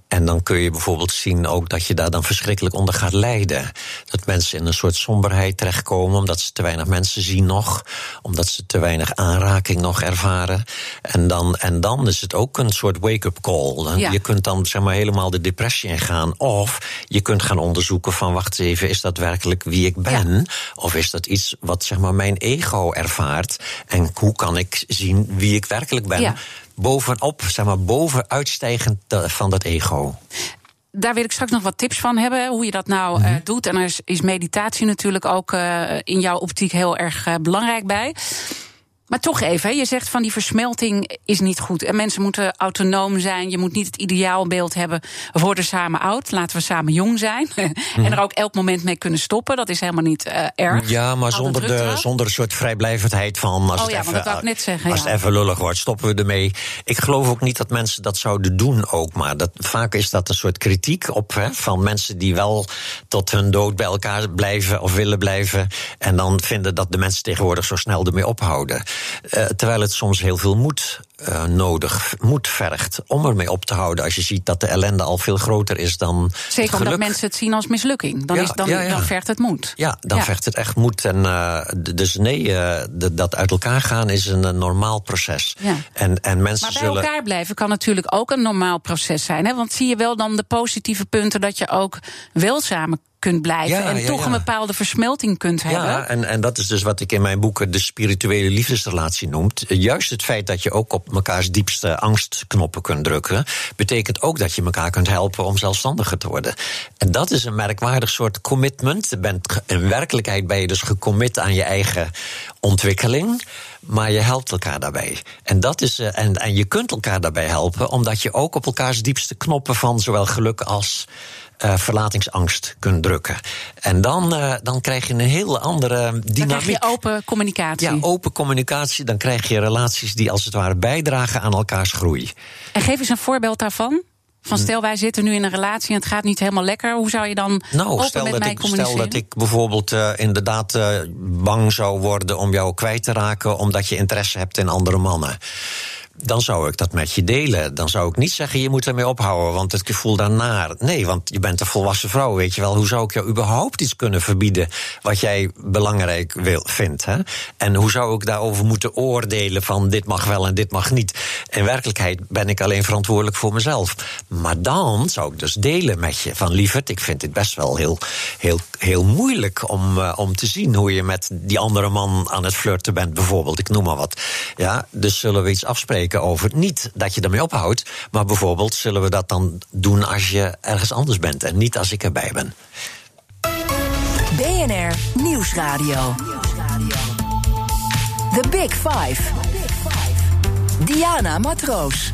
En dan kun je bijvoorbeeld zien ook dat je daar dan verschrikkelijk onder gaat lijden. Dat mensen in een soort somberheid terechtkomen omdat ze te weinig mensen zien nog. Omdat ze te weinig aanraking nog ervaren. En dan, en dan is het ook een soort wake-up call. Ja. Je kunt dan zeg maar helemaal de depressie ingaan. Of je kunt gaan onderzoeken van wacht even, is dat werkelijk wie ik ben? Of is dat iets wat zeg maar mijn ego ervaart? En hoe kan ik zien wie ik werkelijk ben? Ja. Bovenop, zeg maar, boven uitstijgend eh, van dat ego. Daar wil ik straks nog wat tips van hebben, hoe je dat nou Mhm. eh, doet. En er is, is meditatie natuurlijk ook eh, in jouw optiek heel erg eh, belangrijk bij. Maar toch even, je zegt van die versmelting is niet goed. En mensen moeten autonoom zijn. Je moet niet het ideaalbeeld hebben. We worden samen oud, laten we samen jong zijn. en er ook elk moment mee kunnen stoppen. Dat is helemaal niet eh, erg. Ja, maar zonder, de, zonder een soort vrijblijvendheid van. Als Oh het ja, even, dat wou ik net zeggen, Als ja. het even lullig wordt, stoppen we ermee. Ik geloof ook niet dat mensen dat zouden doen ook. Maar dat, vaak is dat een soort kritiek op hè, van mensen die wel tot hun dood bij elkaar blijven of willen blijven. En dan vinden dat de mensen tegenwoordig zo snel ermee ophouden. Eh, terwijl het soms heel veel moed eh, nodig, moed vergt om ermee op te houden. Als je ziet dat de ellende al veel groter is dan. Zeker omdat mensen het zien als mislukking. Dan, Ja, is, dan, ja, ja. dan vergt het moed. Ja, dan vecht het echt moed. En, eh, dus nee, eh, dat uit elkaar gaan is een, normaal proces. En, en mensen Maar bij zullen. elkaar blijven kan natuurlijk ook een normaal proces zijn. Hè? Want zie je wel dan de positieve punten dat je ook wel samen kunt blijven. Ja, en ja, toch ja. een bepaalde versmelting kunt hebben. Ja, en, en dat is dus wat ik in mijn boeken de spirituele liefdesrelatie noemt. Juist het feit dat je ook op mekaars diepste angstknoppen kunt drukken, betekent ook dat je elkaar kunt helpen om zelfstandiger te worden. En dat is een merkwaardig soort commitment. Je bent, in werkelijkheid ben je dus gecommit aan je eigen ontwikkeling. Maar je helpt elkaar daarbij. En, dat is, eh, en, en je kunt elkaar daarbij helpen, omdat je ook op elkaars diepste knoppen van zowel geluk als eh, verlatingsangst kunt drukken. En dan, eh, dan krijg je een heel andere dan dynamiek. krijg je open communicatie. Ja, open communicatie, dan krijg je relaties die als het ware bijdragen aan elkaars groei. En geef eens een voorbeeld daarvan. Van stel, wij zitten nu in een relatie en het gaat niet helemaal lekker. Hoe zou je dan Nou, open stel met dat, mij ik, stel dat ik bijvoorbeeld eh, inderdaad bang zou worden om jou kwijt te raken, omdat je interesse hebt in andere mannen. Dan zou ik dat met je delen. Dan zou ik niet zeggen, je moet ermee ophouden, want het gevoel daarnaar. Nee, want je bent een volwassen vrouw, weet je wel. Hoe zou ik jou überhaupt iets kunnen verbieden wat jij belangrijk wil, vindt? Hè? En hoe zou ik daarover moeten oordelen van dit mag wel en dit mag niet? In werkelijkheid ben ik alleen verantwoordelijk voor mezelf. Maar dan zou ik dus delen met je van lieverd, ik vind dit best wel heel, heel, heel moeilijk om, uh, om te zien hoe je met die andere man aan het flirten bent, bijvoorbeeld. Ik noem maar wat. Ja, dus zullen we iets afspreken over niet dat je ermee ophoudt, maar bijvoorbeeld zullen we dat dan doen als je ergens anders bent en niet als ik erbij ben. BNR Nieuwsradio. The Big Five. Diana Matroos.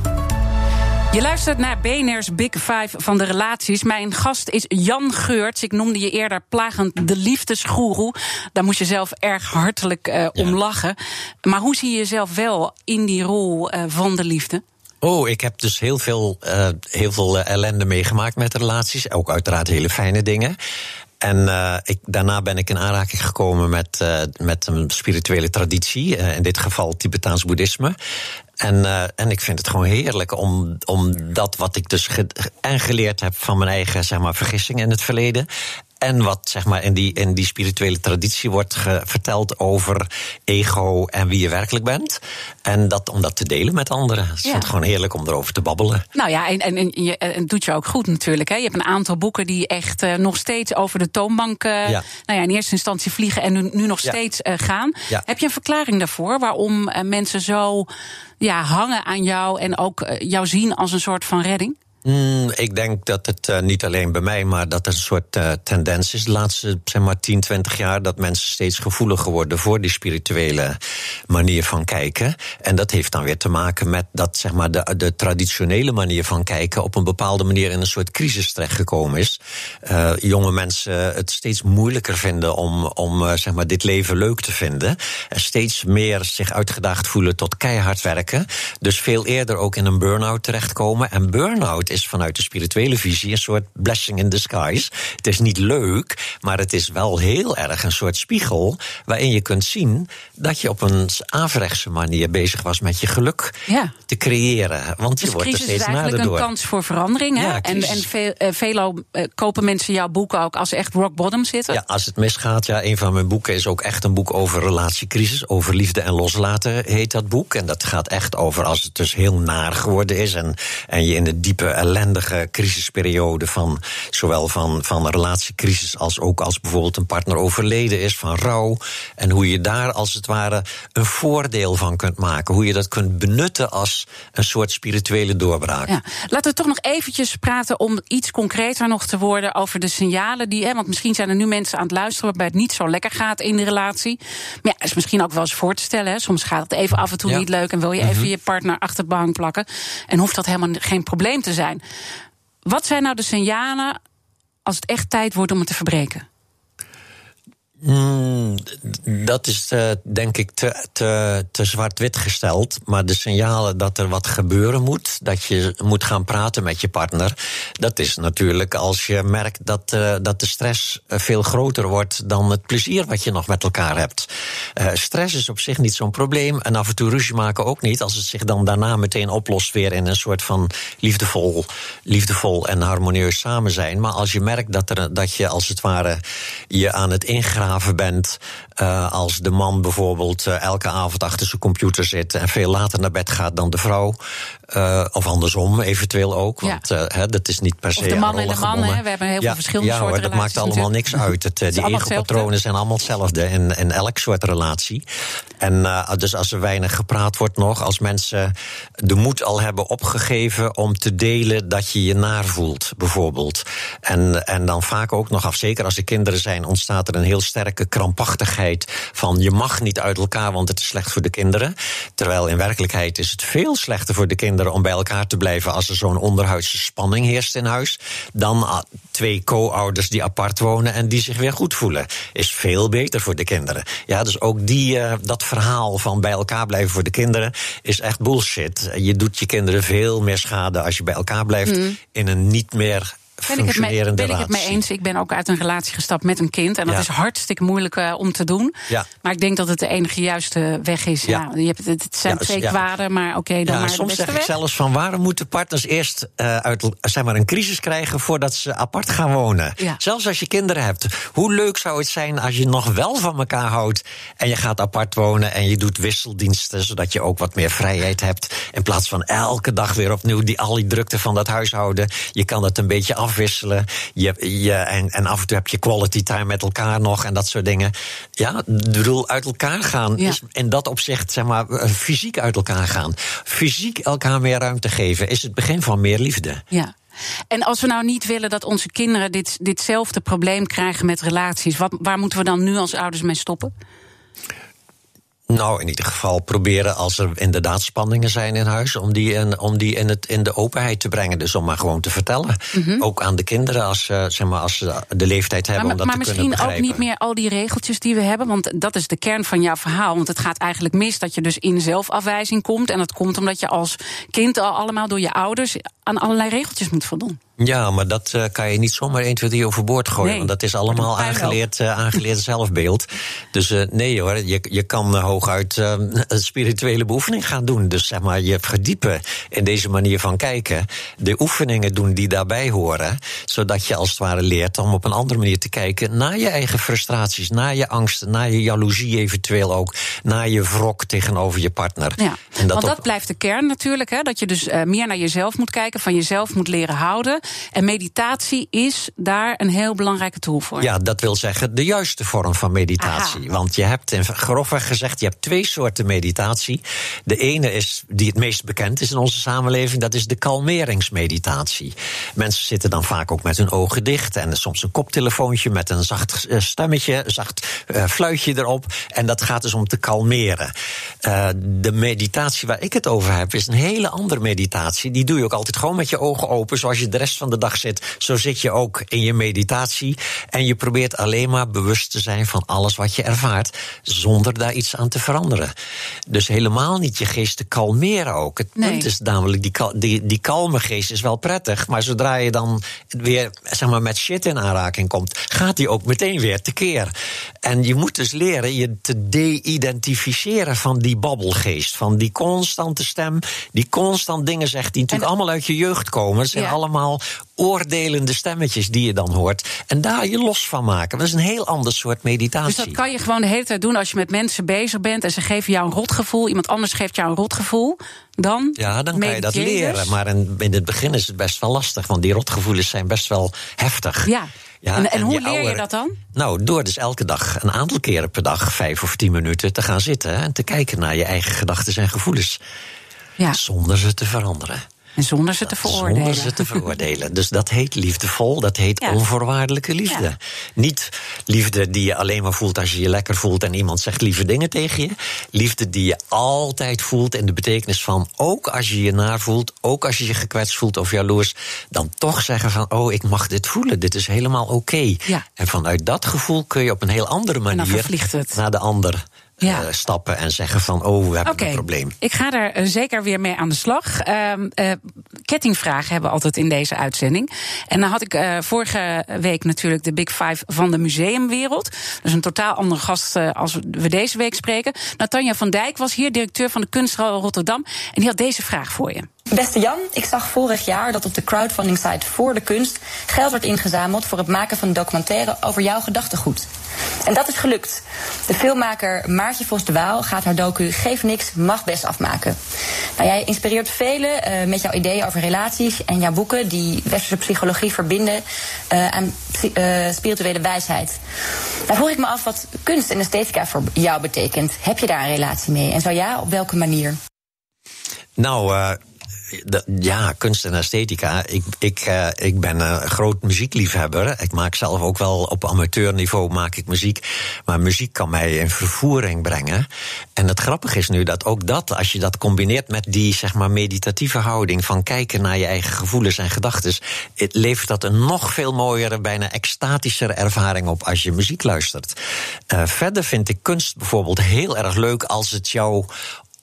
Je luistert naar BNR's Big Five van de relaties. Mijn gast is Jan Geurts. Ik noemde je eerder plagend de liefdesgoeroe. Daar moest je zelf erg hartelijk uh, om lachen. Maar hoe zie je jezelf wel in die rol uh, van de liefde? Oh, ik heb dus heel veel, uh, heel veel ellende meegemaakt met relaties. Ook uiteraard hele fijne dingen. En uh, ik, daarna ben ik in aanraking gekomen met, uh, met een spirituele traditie, uh, in dit geval Tibetaans boeddhisme. En, uh, en ik vind het gewoon heerlijk om, om dat wat ik dus en geleerd heb van mijn eigen zeg maar, vergissingen in het verleden. En wat zeg maar, in, die, in die spirituele traditie wordt verteld over ego en wie je werkelijk bent. En dat, om dat te delen met anderen. Het is gewoon heerlijk om erover te babbelen. Nou ja, en, en, en, je, en het doet je ook goed natuurlijk. Hè? Je hebt een aantal boeken die echt uh, nog steeds over de toonbank. Uh, ja. Nou ja, in eerste instantie vliegen en nu, nu nog steeds uh, gaan. Heb je een verklaring daarvoor waarom mensen zo ja, hangen aan jou en ook jou zien als een soort van redding? Mm, ik denk dat het uh, niet alleen bij mij, maar dat er een soort uh, tendens is de laatste zeg maar, 10, 20 jaar. Dat mensen steeds gevoeliger worden voor die spirituele manier van kijken. En dat heeft dan weer te maken met dat zeg maar, de, de traditionele manier van kijken op een bepaalde manier in een soort crisis terechtgekomen is. Uh, jonge mensen het steeds moeilijker vinden om, om zeg maar, dit leven leuk te vinden. En steeds meer zich uitgedaagd voelen tot keihard werken. Dus veel eerder ook in een burn-out terechtkomen. En burn-out is vanuit de spirituele visie een soort blessing in disguise. Het is niet leuk, maar het is wel heel erg een soort spiegel waarin je kunt zien dat je op een averechtse manier bezig was met je geluk ja. te creëren. Want je dus wordt er steeds is eigenlijk een kans voor verandering. Hè? Ja, en en veel, uh, veelal uh, kopen mensen jouw boeken ook als ze echt rock bottom zitten. Ja, als het misgaat. Ja, een van mijn boeken is ook echt een boek over relatiecrisis, over liefde en loslaten heet dat boek. En dat gaat echt over als het dus heel naar geworden is en, en je in de diepe ellendige crisisperiode van zowel van, van relatiecrisis als ook als bijvoorbeeld een partner overleden is, van rouw. En hoe je daar als het ware een voordeel van kunt maken. Hoe je dat kunt benutten als een soort spirituele doorbraak. Ja. Laten we toch nog eventjes praten om iets concreter nog te worden over de signalen die. Hè, want misschien zijn er nu mensen aan het luisteren waarbij het niet zo lekker gaat in de relatie. Maar ja, is misschien ook wel eens voor te stellen. Hè. Soms gaat het even af en toe ja. niet leuk en wil je even mm-hmm. je partner achter de bank plakken. En hoeft dat helemaal geen probleem te zijn. Wat zijn nou de signalen als het echt tijd wordt om het te verbreken? Mm, dat is uh, denk ik te, te, te zwart-wit gesteld. Maar de signalen dat er wat gebeuren moet, dat je moet gaan praten met je partner, dat is natuurlijk als je merkt dat, uh, dat de stress veel groter wordt dan het plezier wat je nog met elkaar hebt. Stress is op zich niet zo'n probleem en af en toe ruzie maken ook niet, als het zich dan daarna meteen oplost weer in een soort van liefdevol, liefdevol en harmonieus samen zijn. Maar als je merkt dat, er, dat je als het ware je aan het ingraven bent. Uh, als de man bijvoorbeeld uh, elke avond achter zijn computer zit en veel later naar bed gaat dan de vrouw. Uh, of andersom, eventueel ook. Want ja. hè, dat is niet per se. Of de man en de man, hè? we hebben heel ja, veel verschillende ja, soorten hoor, dat maakt allemaal niks uit. Het, die ego-patronen zijn allemaal hetzelfde in, in elk soort relatie. En dus als er weinig gepraat wordt nog, als mensen de moed al hebben opgegeven om te delen dat je je naar voelt, bijvoorbeeld. En, en dan vaak ook nog af, zeker als er kinderen zijn, ontstaat er een heel sterke krampachtigheid van je mag niet uit elkaar, want het is slecht voor de kinderen. Terwijl in werkelijkheid is het veel slechter voor de kinderen om bij elkaar te blijven als er zo'n onderhuidse spanning heerst in huis. Dan twee co-ouders die apart wonen en die zich weer goed voelen. Is veel beter voor de kinderen. Ja, dus ook die, uh, dat verhaal van bij elkaar blijven voor de kinderen is echt bullshit. Je doet je kinderen veel meer schade als je bij elkaar blijft mm. in een niet meer ben ik het mee, ben ik het mee eens. Ik ben ook uit een relatie gestapt met een kind. En dat Ja. is hartstikke moeilijk eh, om te doen. Ja. Maar ik denk dat het de enige juiste weg is. Ja. Ja. je hebt, het zijn twee kwaden, maar oké, dan maar soms zeg ik zelfs van waarom moeten partners eerst eh, uit, zeg maar, een crisis krijgen voordat ze apart gaan wonen. Ja. Zelfs als je kinderen hebt. Hoe leuk zou het zijn als je nog wel van elkaar houdt en je gaat apart wonen en je doet wisseldiensten zodat je ook wat meer vrijheid hebt. In plaats van elke dag weer opnieuw die, al die drukte van dat huishouden. Je kan het een beetje afwisselen. Je, je, en, en af en toe heb je quality time met elkaar nog en dat soort dingen. Ja, ik bedoel, uit elkaar gaan Ja. is in dat opzicht, zeg maar, eh, fysiek uit elkaar gaan. Fysiek elkaar meer ruimte geven is het begin van meer liefde. Ja. En als we nou niet willen dat onze kinderen dit, ditzelfde probleem krijgen met relaties, wat, waar moeten we dan nu als ouders mee stoppen? Nou, in ieder geval proberen als er inderdaad spanningen zijn in huis, om die, in, om die in, het, in de openheid te brengen. Dus om maar gewoon te vertellen. Ook aan de kinderen als, ze, zeg maar, als ze de leeftijd hebben Mhm. maar om dat maar te kunnen misschien ook niet meer al die regeltjes die we hebben. Want dat is de kern van jouw verhaal. Want het gaat eigenlijk mis dat je dus in zelfafwijzing komt. En dat komt omdat je als kind al allemaal door je ouders aan allerlei regeltjes moet voldoen. Ja, maar dat eh, kan je niet zomaar 1, 2, 3 overboord gooien. Nee, want dat is allemaal aangeleerd, eh, aangeleerd zelfbeeld. Dus eh, nee hoor, je, je kan hooguit een spirituele beoefening gaan doen. Dus zeg maar, je verdiepen in deze manier van kijken. De oefeningen doen die daarbij horen. Zodat je als het ware leert om op een andere manier te kijken naar je eigen frustraties, naar je angsten, naar je jaloezie eventueel ook. Naar je wrok tegenover je partner. Ja, En want op- dat blijft de kern natuurlijk. Hè, dat je dus meer naar jezelf moet kijken, van jezelf moet leren houden. En meditatie is daar een heel belangrijke tool voor. Ja, dat wil zeggen de juiste vorm van meditatie. Want je hebt, in grofweg gezegd, je hebt twee soorten meditatie. De ene is, die het meest bekend is in onze samenleving, dat is de kalmeringsmeditatie. Mensen zitten dan vaak ook met hun ogen dicht en soms een koptelefoontje met een zacht eh, stemmetje, een zacht eh, fluitje erop. En dat gaat dus om te kalmeren. Eh, de meditatie waar ik het over heb, is een hele andere meditatie. Die doe je ook altijd gewoon met je ogen open, zoals je de rest van de dag zit. Zo zit je ook in je meditatie. En je probeert alleen maar bewust te zijn van alles wat je ervaart, zonder daar iets aan te veranderen. Dus helemaal niet je geest te kalmeren ook. Het Nee. punt is namelijk, die, die, die kalme geest is wel prettig, maar zodra je dan weer zeg maar, met shit in aanraking komt, gaat die ook meteen weer tekeer. En je moet dus leren je te de-identificeren van die babbelgeest, van die constante stem, die constant dingen zegt, die natuurlijk En- allemaal uit je jeugd komen. Zijn Ja. allemaal oordelende stemmetjes die je dan hoort. En daar je los van maken. Dat is een heel ander soort meditatie. Dus dat kan je gewoon de hele tijd doen als je met mensen bezig bent en ze geven jou een rotgevoel, iemand anders geeft jou een rotgevoel. Dan, Ja, dan kan je dat leren. dus. Maar in, in het begin is het best wel lastig, want die rotgevoelens zijn best wel heftig. Ja. en, en hoe leer je dat dan? Nou, door dus elke dag, een aantal keren per dag, vijf of tien minuten te gaan zitten en te kijken naar je eigen gedachten en gevoelens. Ja. Zonder ze te veranderen. En zonder ze te veroordelen. Zonder ze te veroordelen. Dus dat heet liefdevol, dat heet Ja. onvoorwaardelijke liefde. Ja. Niet liefde die je alleen maar voelt als je je lekker voelt en iemand zegt lieve dingen tegen je. Liefde die je altijd voelt in de betekenis van ook als je je naar voelt, ook als je je gekwetst voelt of jaloers, dan toch zeggen van oh ik mag dit voelen, dit is helemaal oké. Ja. En vanuit dat gevoel kun je op een heel andere manier naar de ander Ja. eh, stappen en zeggen van oh we hebben een probleem. ik ga daar eh, zeker weer mee aan de slag. Ehm, eh, kettingvragen hebben we altijd in deze uitzending. En dan had ik eh, vorige week natuurlijk de Big Five van de museumwereld. Dus een totaal andere gast eh, als we deze week spreken. Natanja van Dijk was hier, directeur van de Kunstral Rotterdam. En die had deze vraag voor je. Beste Jan, ik zag vorig jaar dat op de crowdfunding site Voor de Kunst geld werd ingezameld voor het maken van een documentaire over jouw gedachtegoed. En dat is gelukt. De filmmaker Maartje Vos de Waal gaat haar docu Geef niks, mag best afmaken. Nou, jij inspireert velen eh, met jouw ideeën over relaties en jouw boeken die westerse psychologie verbinden eh, aan eh, spirituele wijsheid. Nou vroeg ik me af wat kunst en esthetica voor jou betekent. Heb je daar een relatie mee? En zo ja, op welke manier? Nou, ja, kunst en esthetica. Ik, ik, eh, ik ben een groot muziekliefhebber. Ik maak zelf ook wel op amateurniveau maak ik muziek. Maar muziek kan mij in vervoering brengen. En het grappige is nu dat ook dat, als je dat combineert met die zeg maar, meditatieve houding van kijken naar je eigen gevoelens en gedachten, levert dat een nog veel mooiere, bijna extatischere ervaring op als je muziek luistert. Eh, verder vind ik kunst bijvoorbeeld heel erg leuk als het jou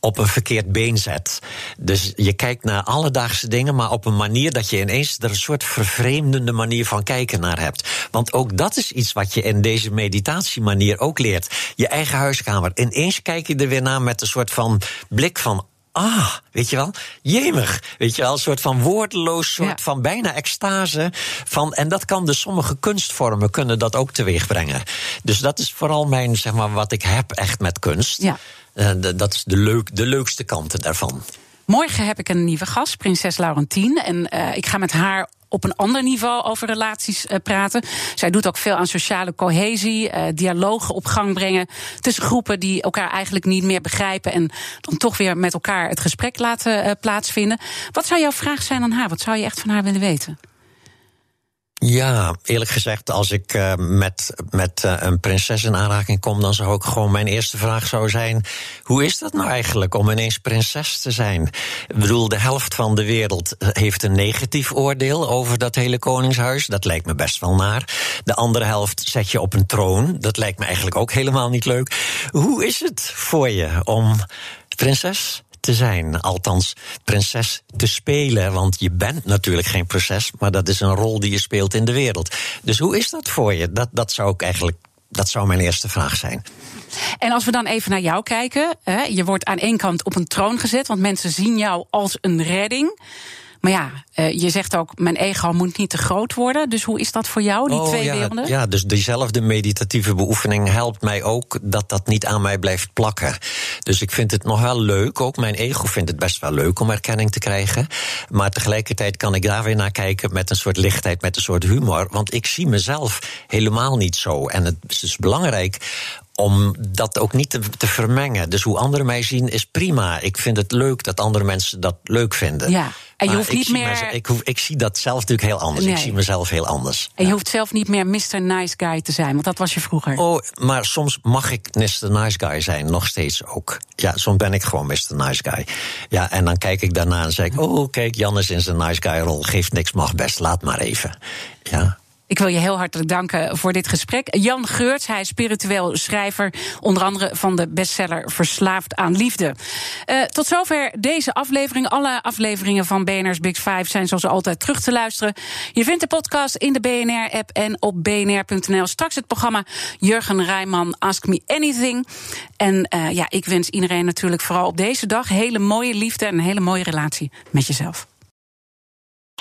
op een verkeerd been zet. Dus je kijkt naar alledaagse dingen, maar op een manier dat je ineens er een soort vervreemdende manier van kijken naar hebt. Want ook dat is iets wat je in deze meditatiemanier ook leert. Je eigen huiskamer. Ineens kijk je er weer naar met een soort van blik van. Ah, weet je wel? Jemig. Weet je wel? Een soort van woordeloos, soort van bijna extase. Van, en dat kan dus sommige kunstvormen kunnen dat ook teweeg brengen. Dus dat is vooral mijn, zeg maar, wat ik heb echt met kunst. Ja. Uh, dat is de, leuk, de leukste kanten daarvan. Morgen heb ik een nieuwe gast, prinses Laurentien. En uh, ik ga met haar op een ander niveau over relaties uh, praten. Zij doet ook veel aan sociale cohesie, uh, dialogen op gang brengen tussen groepen die elkaar eigenlijk niet meer begrijpen en dan toch weer met elkaar het gesprek laten plaatsvinden. Wat zou jouw vraag zijn aan haar? Wat zou je echt van haar willen weten? Ja, eerlijk gezegd, als ik uh, met, met uh, een prinses in aanraking kom, dan zou ook gewoon mijn eerste vraag zou zijn: hoe is dat nou eigenlijk om ineens prinses te zijn? Ik bedoel, de helft van de wereld heeft een negatief oordeel over dat hele koningshuis. Dat lijkt me best wel naar. De andere helft zet je op een troon. Dat lijkt me eigenlijk ook helemaal niet leuk. Hoe is het voor je om prinses te zijn. Althans, prinses te spelen. Want je bent natuurlijk geen prinses, maar dat is een rol die je speelt in de wereld. Dus hoe is dat voor je? Dat, dat zou ik eigenlijk. Dat zou mijn eerste vraag zijn. En als we dan even naar jou kijken. Hè, je wordt aan één kant op een troon gezet, want mensen zien jou als een redding. Maar ja, uh, je zegt ook, mijn ego moet niet te groot worden. Dus hoe is dat voor jou, die oh, twee ja, werelden? Ja, dus diezelfde meditatieve beoefening helpt mij ook dat dat niet aan mij blijft plakken. Dus ik vind het nog wel leuk, ook mijn ego vindt het best wel leuk om erkenning te krijgen. Maar tegelijkertijd kan ik daar weer naar kijken met een soort lichtheid, met een soort humor. Want ik zie mezelf helemaal niet zo. En het is dus belangrijk om dat ook niet te, te, vermengen. Dus hoe anderen mij zien is prima. Ik vind het leuk dat andere mensen dat leuk vinden. Ja. En je maar hoeft niet ik meer. Mezelf, ik, hoef, ik, zie dat zelf natuurlijk heel anders. Nee. Ik zie mezelf heel anders. En je ja. hoeft zelf niet meer Mr. Nice Guy te zijn, want dat was je vroeger. Oh, maar soms mag ik Mr. Nice Guy zijn, nog steeds ook. Ja, soms ben ik gewoon Mr. Nice Guy. Ja, en dan kijk ik daarna en zeg ik: Oh, kijk, Jan is in zijn Nice Guy rol. Geeft niks, mag best, laat maar even. Ja. Ik wil je heel hartelijk danken voor dit gesprek. Jan Geurts, hij is spiritueel schrijver, onder andere van de bestseller Verslaafd aan Liefde. Uh, tot zover deze aflevering. Alle afleveringen van BNR's Big Five zijn zoals altijd terug te luisteren. Je vindt de podcast in de BNR-app en op bnr.nl. Straks het programma Jurgen Rijman Ask Me Anything. En uh, ja, ik wens iedereen natuurlijk vooral op deze dag hele mooie liefde en een hele mooie relatie met jezelf.